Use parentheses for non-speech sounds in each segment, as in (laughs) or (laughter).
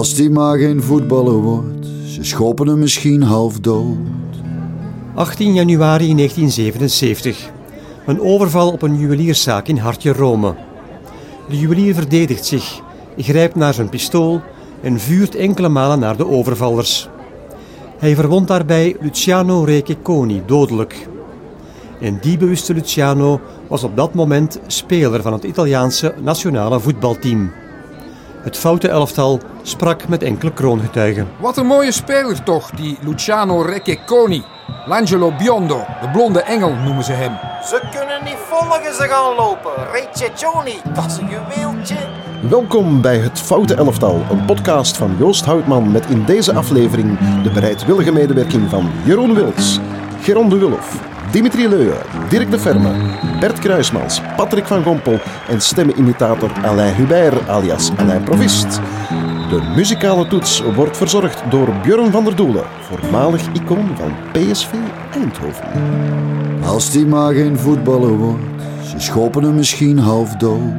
Als die maar geen voetballer wordt, ze schoppen hem misschien half dood. 18 januari 1977. Een overval op een juwelierszaak in Hartje, Rome. De juwelier verdedigt zich, grijpt naar zijn pistool en vuurt enkele malen naar de overvallers. Hij verwondt daarbij Luciano Receconi dodelijk. En die bewuste Luciano was op dat moment speler van het Italiaanse nationale voetbalteam. Het foute elftal sprak met enkele kroongetuigen. Wat een mooie speler toch, die Luciano Receconi. L'Angelo Biondo, de blonde engel noemen ze hem. Ze kunnen niet volgen, ze gaan lopen. Receccioni, dat is een juweeltje. Welkom bij Het Foute Elftal, een podcast van Joost Houtman met in deze aflevering de bereidwillige medewerking van Jeroen Wils, Geron de Wulf, Dimitri Leuwe, Dirk de Verme, Bert Kruismans, Patrick van Gompel en stemmenimitator Alain Hubert alias Alain Provist. De muzikale toets wordt verzorgd door Björn van der Doelen, voormalig icoon van PSV Eindhoven. Als die maar geen voetballer wordt, ze schoppen hem misschien half dood.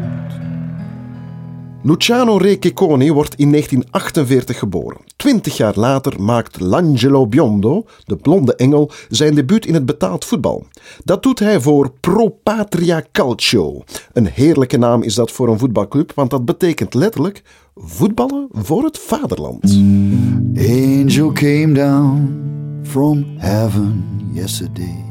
Luciano Receconi wordt in 1948 geboren. Twintig jaar later maakt L'Angelo Biondo, de blonde engel, zijn debuut in het betaald voetbal. Dat doet hij voor Pro Patria Calcio. Een heerlijke naam is dat voor een voetbalclub, want dat betekent letterlijk voetballen voor het vaderland. Angel came down from heaven yesterday.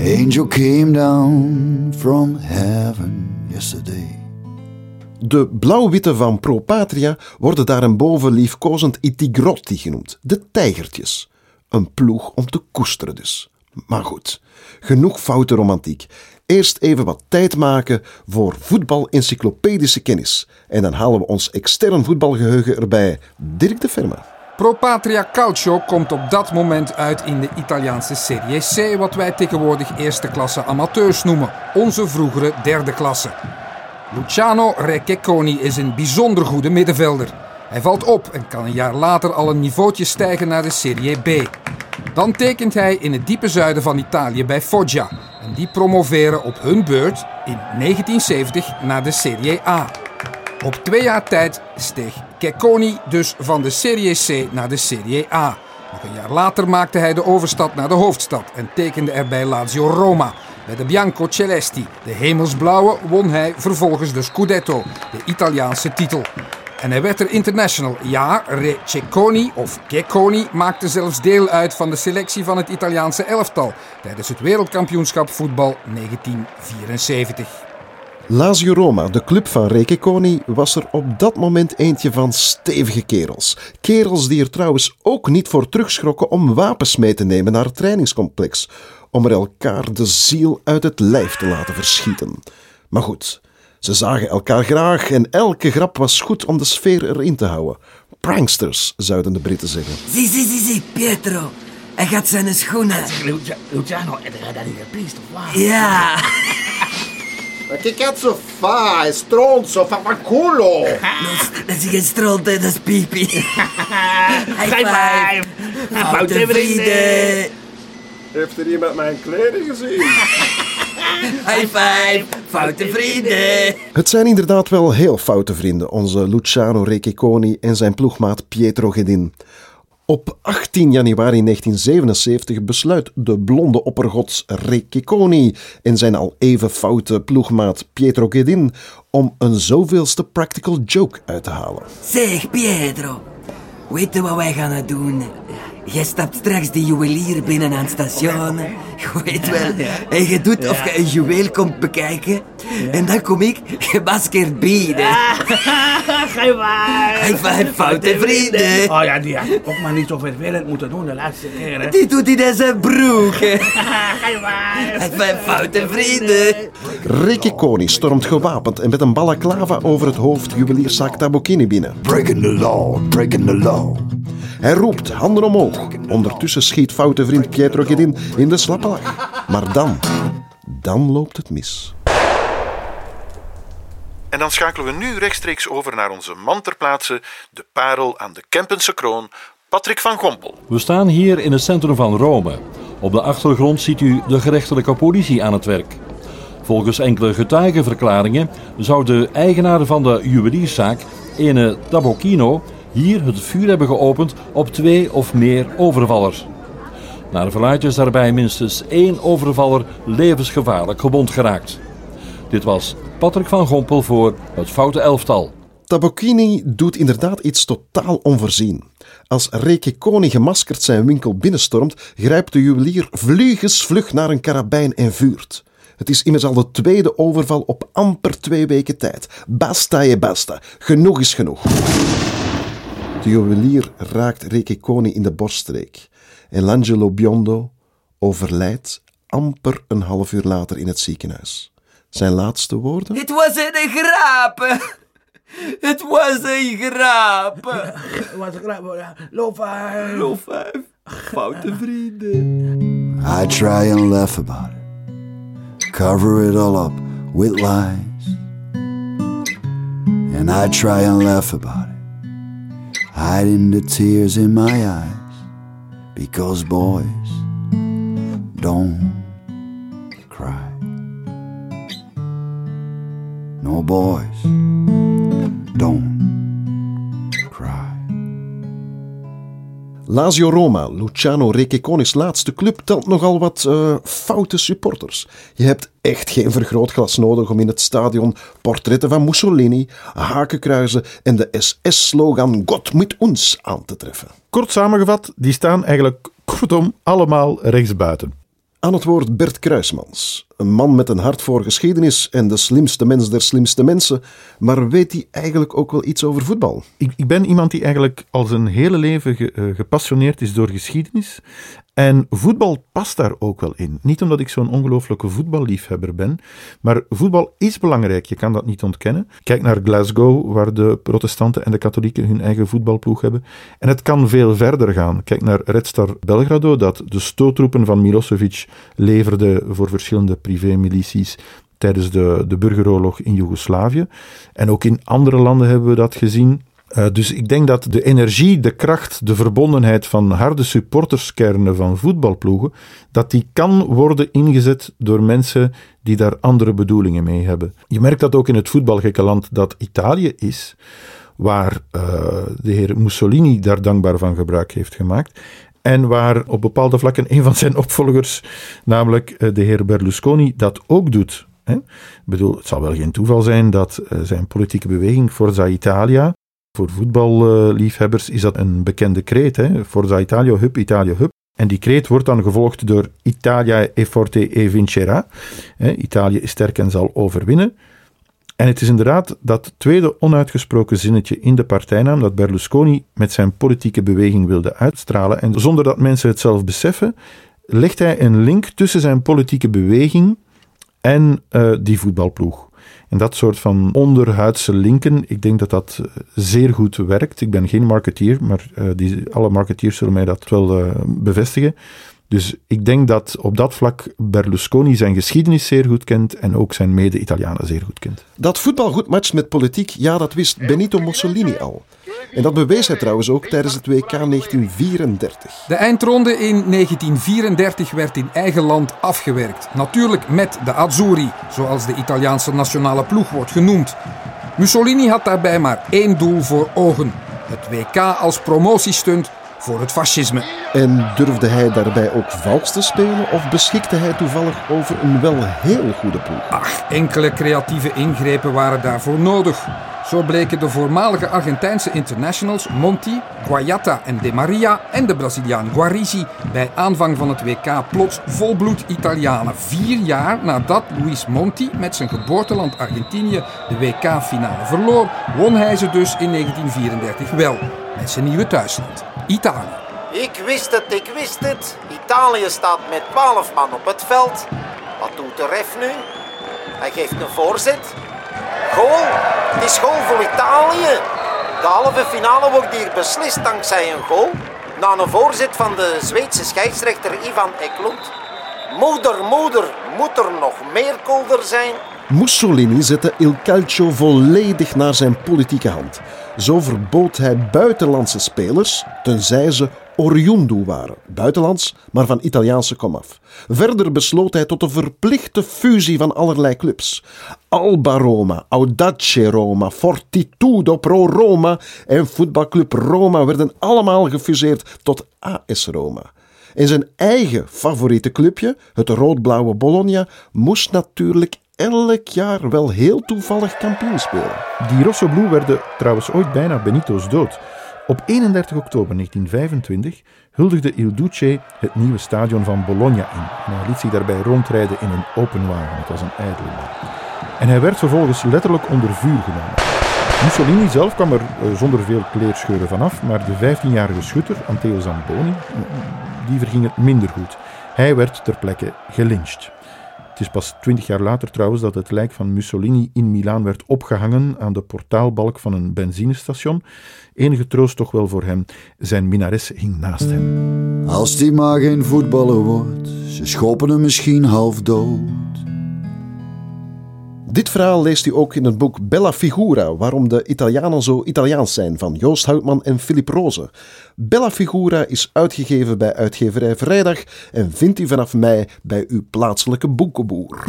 Angel came down from heaven yesterday. De blauw-witte van Pro Patria worden daarboven liefkozend i Tigrotti genoemd, de tijgertjes. Een ploeg om te koesteren dus. Maar goed, genoeg foute romantiek. Eerst even wat tijd maken voor voetbal-encyclopedische kennis. En dan halen we ons extern voetbalgeheugen erbij. Dirk de Verme. Pro Patria Calcio komt op dat moment uit in de Italiaanse Serie C, wat wij tegenwoordig eerste klasse amateurs noemen, onze vroegere derde klasse. Luciano Receconi is een bijzonder goede middenvelder. Hij valt op en kan een jaar later al een niveautje stijgen naar de Serie B. Dan tekent hij in het diepe zuiden van Italië bij Foggia. En die promoveren op hun beurt in 1970 naar de Serie A. Op twee jaar tijd steeg Cecconi dus van de Serie C naar de Serie A. Nog een jaar later maakte hij de overstap naar de hoofdstad en tekende er bij Lazio Roma. Bij de Bianco Celesti, de hemelsblauwe, won hij vervolgens de Scudetto, de Italiaanse titel. En hij werd er international. Ja, Re Cecconi of Cecconi maakte zelfs deel uit van de selectie van het Italiaanse elftal tijdens het wereldkampioenschap voetbal 1974. Lazio Roma, de club van Receconi, was er op dat moment eentje van stevige kerels. Kerels die er trouwens ook niet voor terugschrokken om wapens mee te nemen naar het trainingscomplex. Om er elkaar de ziel uit het lijf te laten verschieten. Maar goed, ze zagen elkaar graag en elke grap was goed om de sfeer erin te houden. Pranksters, zouden de Britten zeggen. Zie, zie, zie, zie, Pietro. Hij gaat zijn schoenen. Lucia- Luciano, è da dire pista, wow. Ja. (laughs) Che cazzo fa? È stronzo, fa fa culo! Dat is geen strolte, dat is pipi. High five. Foute vrienden. Heeft er iemand mijn kleren gezien? (laughs) High five. Foute vrienden. Het zijn inderdaad wel heel foute vrienden, onze Luciano Receconi en zijn ploegmaat Pietro Gedin. Op 18 januari 1977 besluit de blonde oppergods Receconi en zijn al even foute ploegmaat Pietro Gedin om een zoveelste practical joke uit te halen. Zeg, Pietro. Weet je wat wij gaan doen? Jij stapt straks die juwelier binnen aan het station. Je weet wel. En je doet of je een juweel komt bekijken. En dan kom ik gemaskerd bieden. High (laughs) five. High five, foute vrienden. Oh ja, die had ook maar niet zo vervelend moeten doen de laatste keer, hè. Die doet hij in zijn broek. High five. High five, foute vrienden. Receconi stormt gewapend en met een balaclava over het hoofd juwelierszaak Tabocchini binnen. Breaking the law, breaking the law. Hij roept, handen omhoog. Ondertussen schiet foute vriend Pietro Gedin in de slappe lach. Maar dan, dan loopt het mis. En dan schakelen we nu rechtstreeks over naar onze man ter plaatse, de parel aan de Kempense kroon, Patrick van Gompel. We staan hier in het centrum van Rome. Op de achtergrond ziet u de gerechtelijke politie aan het werk. Volgens enkele getuigenverklaringen zou de eigenaar van de juwelierszaak, ene Tabocchino, hier het vuur hebben geopend op twee of meer overvallers. Naar verluidt is daarbij minstens één overvaller levensgevaarlijk gewond geraakt. Dit was Patrick van Gompel voor het Foute Elftal. Tabocchini doet inderdaad iets totaal onvoorzien. Als Rekekoni gemaskerd zijn winkel binnenstormt, grijpt de juwelier vliegensvlug naar een karabijn en vuurt. Het is immers al de tweede overval op amper twee weken tijd. Basta je basta. Genoeg is genoeg. De juwelier raakt Rekekoni in de borststreek. En L'Angelo Biondo overlijdt amper een half uur later in het ziekenhuis. Zijn laatste woorden? Het was een grap. Het was een grap. Wat een grap. Loop vijf. Loop vijf. Foute vrienden. I try and laugh about it, cover it all up with lies. And I try and laugh about it, hiding the tears in my eyes. Because boys don't No boys don't cry. Lazio Roma, Luciano Requeconi's laatste club, telt nogal wat eh, foute supporters. Je hebt echt geen vergrootglas nodig om in het stadion portretten van Mussolini, hakenkruizen en de SS-slogan God mit ons aan te treffen. Kort samengevat, die staan eigenlijk kortom allemaal rechtsbuiten. Aan het woord Bert Kruismans, een man met een hart voor geschiedenis en de slimste mens der slimste mensen, maar weet hij eigenlijk ook wel iets over voetbal? Ik, ik ben iemand die eigenlijk al zijn hele leven eh, gepassioneerd is door geschiedenis. En voetbal past daar ook wel in. Niet omdat ik zo'n ongelooflijke voetballiefhebber ben, maar voetbal is belangrijk, je kan dat niet ontkennen. Kijk naar Glasgow, waar de protestanten en de katholieken hun eigen voetbalploeg hebben. En het kan veel verder gaan. Kijk naar Red Star Belgrado, dat de stoottroepen van Milosevic leverde voor verschillende privémilities tijdens de, de burgeroorlog in Joegoslavië. En ook in andere landen hebben we dat gezien. Uh, dus ik denk dat de energie, de kracht, de verbondenheid van harde supporterskernen van voetbalploegen, dat die kan worden ingezet door mensen die daar andere bedoelingen mee hebben. Je merkt dat ook in het voetbalgekke land dat Italië is, waar uh, de heer Mussolini daar dankbaar van gebruik heeft gemaakt. En waar op bepaalde vlakken een van zijn opvolgers, namelijk uh, de heer Berlusconi, dat ook doet. Ik bedoel, het zal wel geen toeval zijn dat zijn politieke beweging Forza Italia voor voetballiefhebbers is dat een bekende kreet. Hè? Forza Italia, hup, Italia, hup. En die kreet wordt dan gevolgd door Italia e forte e vincerà. Hè? Italië is sterk en zal overwinnen. En het is inderdaad dat tweede onuitgesproken zinnetje in de partijnaam dat Berlusconi met zijn politieke beweging wilde uitstralen. En zonder dat mensen het zelf beseffen, legt hij een link tussen zijn politieke beweging en uh, die voetbalploeg. En dat soort van onderhuidse linken, ik denk dat dat zeer goed werkt. Ik ben geen marketeer, maar uh, die, alle marketeers zullen mij dat wel bevestigen. Dus ik denk dat op dat vlak Berlusconi zijn geschiedenis zeer goed kent en ook zijn mede-Italianen zeer goed kent. Dat voetbal goed matcht met politiek, ja, dat wist Benito Mussolini al. En dat bewees hij trouwens ook tijdens het WK 1934. De eindronde in 1934 werd in eigen land afgewerkt. Natuurlijk met de Azzurri, zoals de Italiaanse nationale ploeg wordt genoemd. Mussolini had daarbij maar één doel voor ogen: het WK als promotiestunt voor het fascisme. En durfde hij daarbij ook vals te spelen of beschikte hij toevallig over een wel heel goede ploeg? Ach, enkele creatieve ingrepen waren daarvoor nodig. Zo bleken de voormalige Argentijnse internationals Monti, Guayata en De Maria en de Braziliaan Guarisi bij aanvang van het WK plots volbloed Italianen. Vier jaar nadat Luis Monti met zijn geboorteland Argentinië de WK-finale verloor, won hij ze dus in 1934 wel met zijn nieuwe thuisland, Italië. Ik wist het, ik wist het. Italië staat met 12 man op het veld. Wat doet de ref nu? Hij geeft een voorzet. Goal! Het is goal voor Italië. De halve finale wordt hier beslist dankzij een goal. Na een voorzet van de Zweedse scheidsrechter Ivan Eklund. Moeder, moeder, moet er nog meer kolder zijn? Mussolini zette Il Calcio volledig naar zijn politieke hand. Zo verbood hij buitenlandse spelers, tenzij ze oriundo waren, buitenlands, maar van Italiaanse komaf. Verder besloot hij tot een verplichte fusie van allerlei clubs. Alba Roma, Audace Roma, Fortitudo Pro Roma en voetbalclub Roma werden allemaal gefuseerd tot AS Roma. En zijn eigen favoriete clubje, het rood-blauwe Bologna, moest natuurlijk elk jaar wel heel toevallig kampioen spelen. Die Rosso Blu werden trouwens ooit bijna Benito's dood. Op 31 oktober 1925 huldigde Il Duce het nieuwe stadion van Bologna in. En hij liet zich daarbij rondrijden in een open wagen. Het was een ijdele man. En hij werd vervolgens letterlijk onder vuur genomen. Mussolini zelf kwam er eh, zonder veel kleerscheuren vanaf, maar de 15-jarige schutter, Anteo Zamboni, die verging het minder goed. Hij werd ter plekke gelyncht. Het is pas twintig jaar later trouwens dat het lijk van Mussolini in Milaan werd opgehangen aan de portaalbalk van een benzinestation. Enige troost toch wel voor hem, zijn minares hing naast hem. Als die maar geen voetballer wordt, ze schoppen hem misschien half dood. Dit verhaal leest u ook in het boek Bella Figura, waarom de Italianen zo Italiaans zijn, van Joost Houtman en Philip Roze. Bella Figura is uitgegeven bij uitgeverij Vrijdag en vindt u vanaf mei bij uw plaatselijke boekenboer.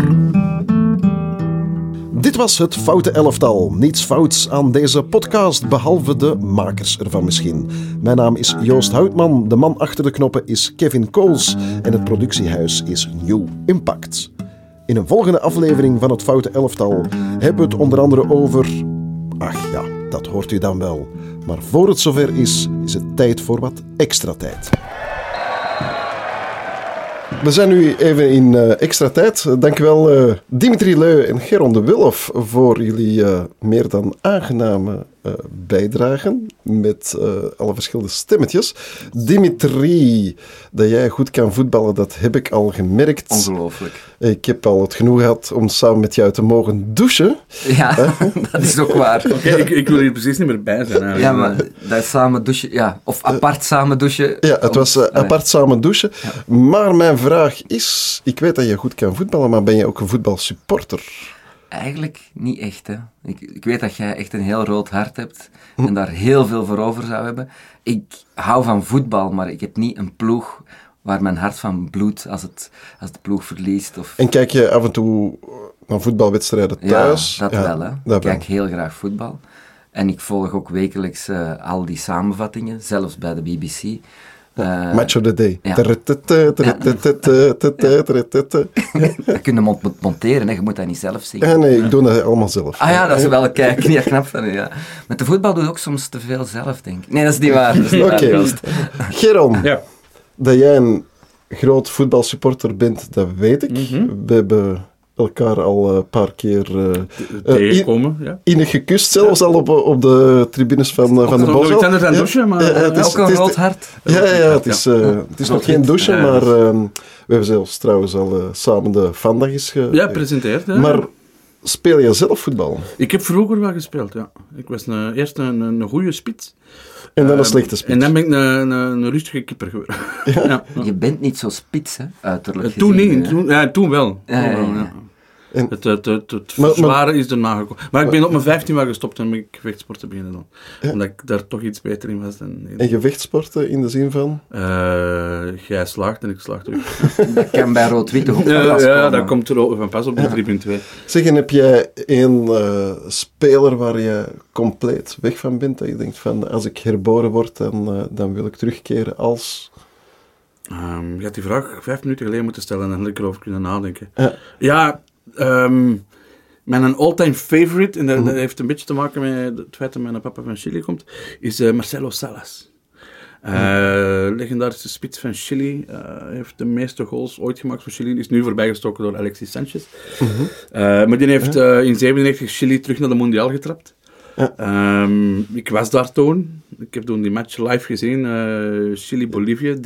Dit was het Foute Elftal. Niets fouts aan deze podcast, behalve de makers ervan misschien. Mijn naam is Joost Houtman, de man achter de knoppen is Kevin Kools en het productiehuis is New Impact. In een volgende aflevering van het Foute Elftal hebben we het onder andere over. Ach ja, dat hoort u dan wel. Maar voor het zover is, is het tijd voor wat extra tijd. We zijn nu even in uh, extra tijd. Dankjewel uh, Dimitri Leu en Geron de Willof voor jullie uh, meer dan aangename bijdragen met alle verschillende stemmetjes. Dimitri, dat jij goed kan voetballen, dat heb ik al gemerkt. Ongelooflijk. Ik heb al het genoeg gehad om samen met jou te mogen douchen. Ja, (laughs) dat is ook waar. Oké, okay, ik, ik, wil hier precies niet meer bij zijn. Eigenlijk. Ja, maar dat samen douchen, ja. Of apart samen douchen. Ja, het was apart samen douchen. Ja. Maar mijn vraag is, ik weet dat je goed kan voetballen, maar ben je ook een voetbalsupporter? Eigenlijk niet echt. Hè. Ik, ik weet dat jij echt een heel rood hart hebt en daar heel veel voor over zou hebben. Ik hou van voetbal, maar ik heb niet een ploeg waar mijn hart van bloedt als, het, als de ploeg verliest. Of... En kijk je af en toe naar voetbalwedstrijden thuis? Ja, dat wel. Hè. Ik kijk heel graag voetbal. En ik volg ook wekelijks uh, al die samenvattingen, zelfs bij de BBC. Uh, Match of the day. Ja. dat kun (laughs) je monteren, hè. je moet dat niet zelf zien. Ja, nee, ik doe dat allemaal zelf. Ah ja, dat is wel kijken. (laughs) Ja, knap van ja. Met de voetbal doe je ook soms te veel zelf, denk ik. Nee, dat is niet waar. Oké. Okay. (laughs) Geron, ja. dat jij een groot voetbalsupporter bent, dat weet ik. Mm -hmm. We hebben elkaar al een paar keer uh, tegenkomen. Uh, ja. Innig gekust, zelfs al op, op de tribunes van, uh, van de Bos. Ik het aan douchen, maar het is, ook een groot hart. Ja, ja, het is, uh, het is nog geen douchen, maar uh, we hebben zelfs trouwens al samen de vandag eens ge... Ja, gepresenteerd. Maar speel je zelf voetbal? Ik heb vroeger wel gespeeld, ja. Ik was een, eerst een, een goede spits. En dan een slechte spits. En dan ben ik een, een, een rustige keeper geworden. Ja. (laughs) ja. Je bent niet zo spits, hè, uiterlijk Toen gezien, niet, toen, ja, toen wel. Ja, toen wel ja, En, het, het, het, het Maar- maar- zware is erna gekomen. Maar ik ben op mijn 15 wel gestopt en ben ik gevechtsporten beginnen doen. Omdat ik daar toch iets beter in was dan... en gevechtsporten in de zin van? Eh, jij slaagt en ik slaag terug. (laughs) Dat kan bij rood-wit ook ja, ja, dat komt er ook van pas op de 3.2. Zeg, en heb jij een eh, speler waar je compleet weg van bent? Dat je denkt van, als ik herboren word, dan, eh, dan wil ik terugkeren als... Ehm, je had die vraag vijf minuten geleden moeten stellen en dan had ik erover kunnen nadenken. Ja. Ja, ehm, mijn all-time favorite, en dat, Mhm. dat heeft een beetje te maken met het feit dat mijn papa van Chili komt, is eh, Marcelo Salas. Eh, legendarische spits van Chili. eh, heeft de meeste goals ooit gemaakt voor Chili. Is nu voorbijgestoken door Alexis Sanchez. Eh, maar die heeft in 97 Chili terug naar de Mondiaal getrapt. Ehm, ik was daar toen. Ik heb toen die match live gezien. eh, Chili-Bolivia 3-1.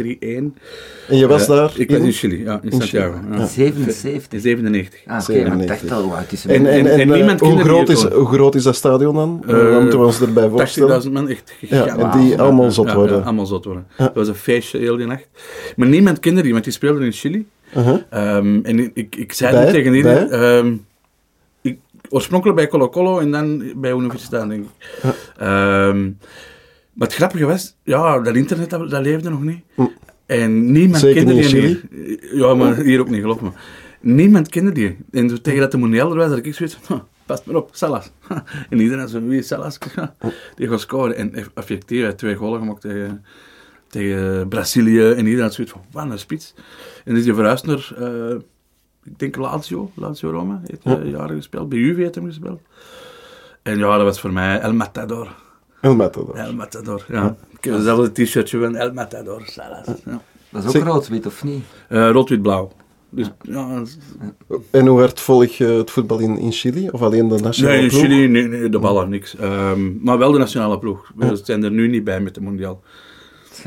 En je was Eh, daar Ik was in? in Chili, ja, in In Santiago. Chili, ja. ja. 77. In 97. Ah, oké, maar ik dacht al, hoe oud is? En, en, En- en, en eh, niemand hoe, kende die groot is, hoe groot is dat stadion dan? Uh, moeten we ons erbij voorstellen? 80.000 man, echt Ja, en die allemaal zot Ja, worden. Ja, allemaal zot worden. Dat was een feestje heel die nacht. Maar niemand kende die, want die speelde in Chili. Ehm, en ik- ik, ik zei Bij? tegen iedereen... Ehm, ik, oorspronkelijk bij Colo Colo en dan bij Universiteit, denk ik. Ehm, Maar het grappige was, ja, dat internet dat, dat leefde nog niet. En niemand Zeker kende niet die hier. Ja, maar hier ook niet, geloof me. Niemand kende die. En zo tegen dat de er was, had ik zoiets van, "Huh, pas maar op, Salas. (laughs) En iedereen had zo, wie is Salas? (laughs) Die gaat scoren. En eff- effectief, hij heeft twee golen gemaakt tegen, tegen Brazilië. En iedereen had zoiets van, wat een spits. En is hij verhuisd naar, eh, ik denk Lazio, Lazio Roma. Heeft Ja. jaren gespeeld. Bij Juve heeft hem gespeeld. En ja, dat was voor mij El Matador. El Matador. El Matador, ja. Ik heb hetzelfde t-shirtje van El Matador. Ja. Dat is ook rood-wit, of niet? Eh, Rood-wit-blauw. Dus, ja, En hoe hard volg je het voetbal in, in Chili? Of alleen de nationale nee, in ploeg? Chili, nee, nee, de ballen, niks. Ehm, maar wel de nationale ploeg. We zijn er nu niet bij met de mondial.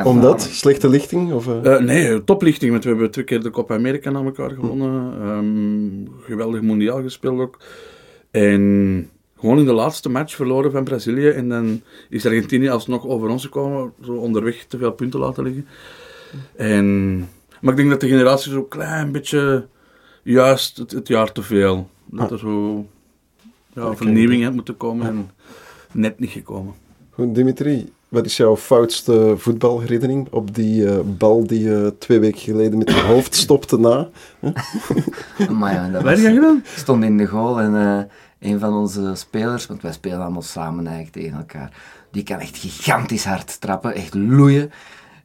Omdat? Slechte lichting? Of, eh? Eh, nee, toplichting, want we hebben twee keer de Copa America aan elkaar gewonnen. Ehm, geweldig mondiaal gespeeld ook. En gewoon in de laatste match verloren van Brazilië. En dan is Argentinië alsnog over ons gekomen. Zo onderweg te veel punten laten liggen. En, maar ik denk dat de generatie zo een klein beetje juist het, het jaar te veel. Dat er zo ja, vernieuwing had moeten komen en net niet gekomen. Goed, Dimitri, wat is jouw foutste voetbalherinnering op die eh, bal die je twee weken geleden met je hoofd stopte na? Huh? Maar ja, dat Wat was, heb jij gedaan? Ik stond in de goal en eh, een van onze spelers, want wij spelen allemaal samen eigenlijk tegen elkaar, die kan echt gigantisch hard trappen, echt loeien.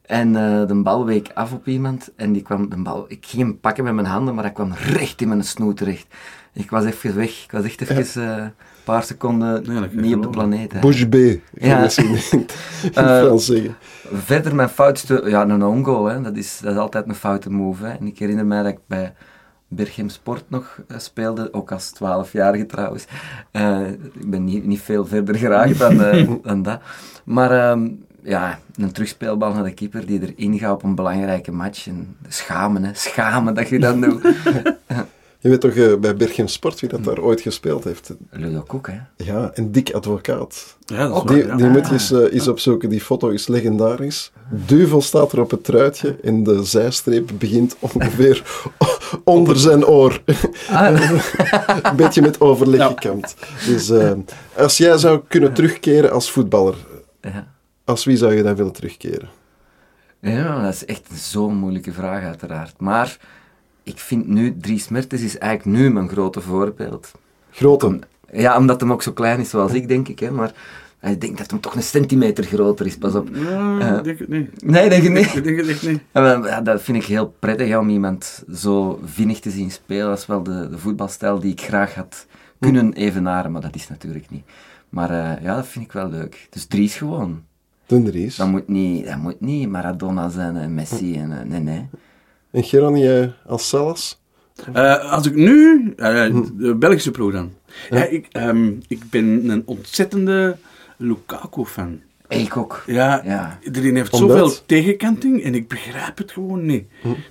En eh, de bal week af op iemand en die kwam de bal, ik ging hem pakken met mijn handen, maar hij kwam recht in mijn snoet terecht. Ik was even weg, ik was echt even eh, een paar seconden Nee, niet op de planeet. hè. Bouche bée, ga Ja. in (laughs) Eh, zeggen. Verder mijn foutste, ja, een ongoal, hè. Dat, is, dat is altijd een foute move. Hè. En ik herinner mij dat ik bij Berchem Sport nog eh, speelde, ook als 12-jarige trouwens. Eh, ik ben niet, niet veel verder geraakt dan, eh, (laughs) dan dat. Maar ehm, ja, een terugspeelbal naar de keeper die erin gaat op een belangrijke match. En schamen, hè. Schamen dat je dat doet. (laughs) Je weet toch eh, bij Berchem Sport wie dat daar ooit gespeeld heeft? Ludo Koek, hè. Ja, en Dick Advocaat. Ja, dat is Die, waar, ja. die moet je eens, eh, eens opzoeken, die foto is legendarisch. Duvel staat er op het truitje en de zijstreep begint ongeveer (laughs) onder zijn oor. (laughs) Een beetje met overleg gekamd. Dus eh, als jij zou kunnen terugkeren als voetballer, Ja. als wie zou je dan willen terugkeren? Ja, dat is echt zo'n moeilijke vraag, uiteraard. Maar ik vind nu, Dries Mertens is eigenlijk nu mijn grote voorbeeld. Grote. Ja, omdat hem ook zo klein is zoals ik, denk ik. Hè, maar ik denk dat hem toch een centimeter groter is, pas op. Eh, ik denk het niet. Nee, denk je niet? Ik denk het echt niet. Ja, dat vind ik heel prettig, hè, om iemand zo vinnig te zien spelen. Dat is wel de, de voetbalstijl die ik graag had kunnen evenaren, maar dat is natuurlijk niet. Maar eh, ja, dat vind ik wel leuk. Dus Dries gewoon. Dries. Dat moet niet, dat moet niet Maradona zijn en Messi en... eh, nee, nee. En Geron, jij als Salas? Eh, als ik nu, eh, de Belgische ploeg dan. Ja, ik, ehm, ik ben een ontzettende Lukaku-fan. Ik ook. Ja, Ja. iedereen heeft Omdat? zoveel tegenkanting en ik begrijp het gewoon niet.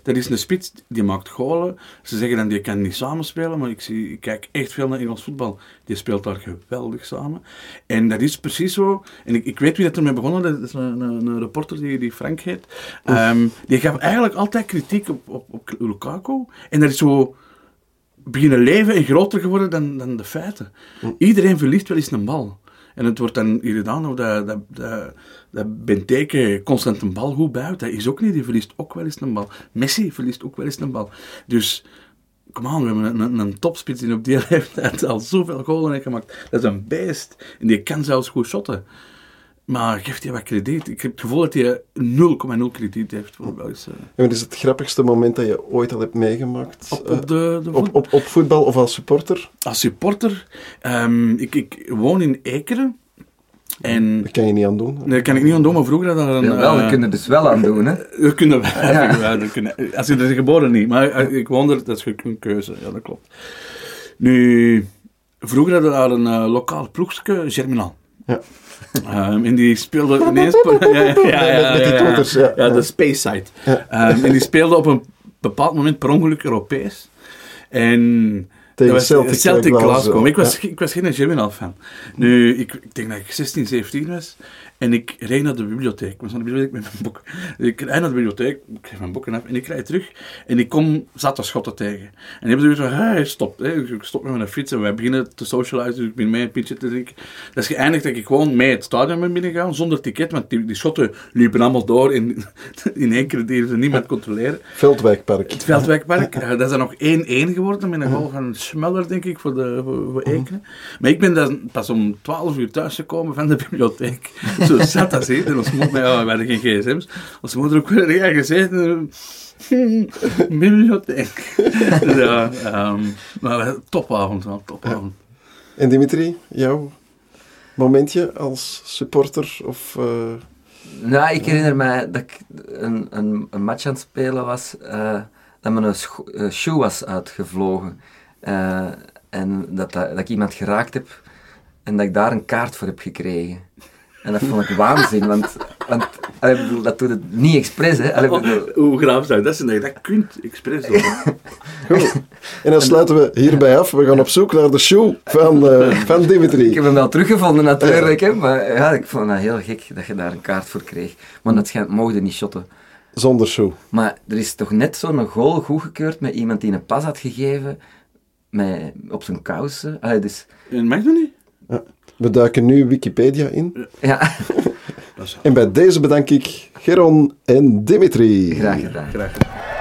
Dat is een spits, die maakt golen. Ze zeggen dan, die kan niet samenspelen, maar ik, zie, ik kijk echt veel naar Engels voetbal. Die speelt daar geweldig samen. En dat is precies zo. En ik, ik weet wie dat ermee begonnen, dat is een, een, een reporter die, die Frank heet. Ehm, die gaf eigenlijk altijd kritiek op, op, op Lukaku. En dat is zo beginnen leven en groter geworden dan, dan de feiten. Iedereen verliest wel eens een bal. En het wordt dan hier gedaan of dat, dat, dat, dat constant een bal goed bijhoudt. Dat is ook niet. Die verliest ook wel eens een bal. Messi verliest ook wel eens een bal. Dus, kom aan, we hebben een, een, een topspits die op die (laughs) leeftijd al zoveel golen heeft gemaakt. Dat is een beest. En die kan zelfs goed shotten. Maar geeft hij wat krediet? Ik heb het gevoel dat hij 0,0 krediet heeft voor Belgische... En wat is het grappigste moment dat je ooit al hebt meegemaakt? Op, eh, op, de, de op, op, op voetbal of als supporter? Als supporter, ehm, ik, ik woon in Ekeren. En Dat kan je niet aan doen. Nee, dat kan ik niet aan doen, maar vroeger had er een... Ja, wel, eh, dat kunnen dus wel aan doen, hè. (laughs) Dat kunnen we. Ja, dat kunnen, als je er is geboren niet, maar eh, ik woon er, dat is een keuze, ja, dat klopt. Nu, vroeger hadden we daar een eh, lokaal ploegje, Germinal. Ja. (laughs) Ehm, en die speelde ineens... (laughs) ja, ja, ja, ja, ja, ja. toeters, ja. Ja, de Space Side. Ja. Ehm, en die speelde op een bepaald moment per ongeluk Europees. En... Tegen was Celtic, Celtic Glasgow. Glasgow. Ik was, Ja. ik was geen Germinal fan. Nu, ik, ik denk dat ik 16, 17 was. En ik rijd naar de bibliotheek. Ik was naar de bibliotheek met mijn boek. Ik rijd naar de bibliotheek, ik geef mijn boeken af en ik rijd terug. En ik kom schotten tegen. En die hebben zoiets van, hey, stop. Hè. Ik stop met mijn fiets en wij beginnen te socializen. Dus ik ben mee een pitje te drinken. Dat is geëindigd dat ik gewoon mee het stadion ben binnengegaan, zonder ticket. Want die, die schotten liepen allemaal door in, (laughs) in één keer die ze niemand controleren. Veldwijkpark. Het Veldwijkpark. Dat is dan nog 1-1 geworden met een goal van Smeller, denk ik, voor, de, voor, voor Ekenen. Maar ik ben dan pas om 12 uur thuis gekomen van de bibliotheek. (laughs) (laughs) Zo zat als heet. En ons moeder, ja, we hadden geen gsm's. Onze moeder ook weer ja, gezeten. (laughs) bibliotheek. Dus ja, ehm, maar topavond, wel, topavond. En Dimitri, jouw momentje als supporter? Of, eh, Nou, ik herinner mij dat ik een, een, een match aan het spelen was, eh, dat mijn scho- eh, shoe was uitgevlogen. Eh, en dat, dat, dat ik iemand geraakt heb en dat ik daar een kaart voor heb gekregen. En dat vond ik waanzin, want, want allee, ik bedoel, dat doet het niet expres, hè. Allee, bedoel- Hoe graaf zou dat zijn dat je dat kunt expres doen? (laughs) Goed. En dan sluiten we hierbij af. We gaan op zoek naar de shoe van, eh, van Dimitri. Ik heb hem wel teruggevonden natuurlijk, hè, maar ja, ik vond dat heel gek dat je daar een kaart voor kreeg. Maar dat schijnt, mogen niet shotten. Zonder shoe. Maar er is toch net zo'n goal goedgekeurd met iemand die een pas had gegeven met, op zijn kousen. Allee, dus, En mag dat niet? We duiken nu Wikipedia in. ja, En bij deze bedank ik Geron en Dimitri. graag gedaan. Graag gedaan.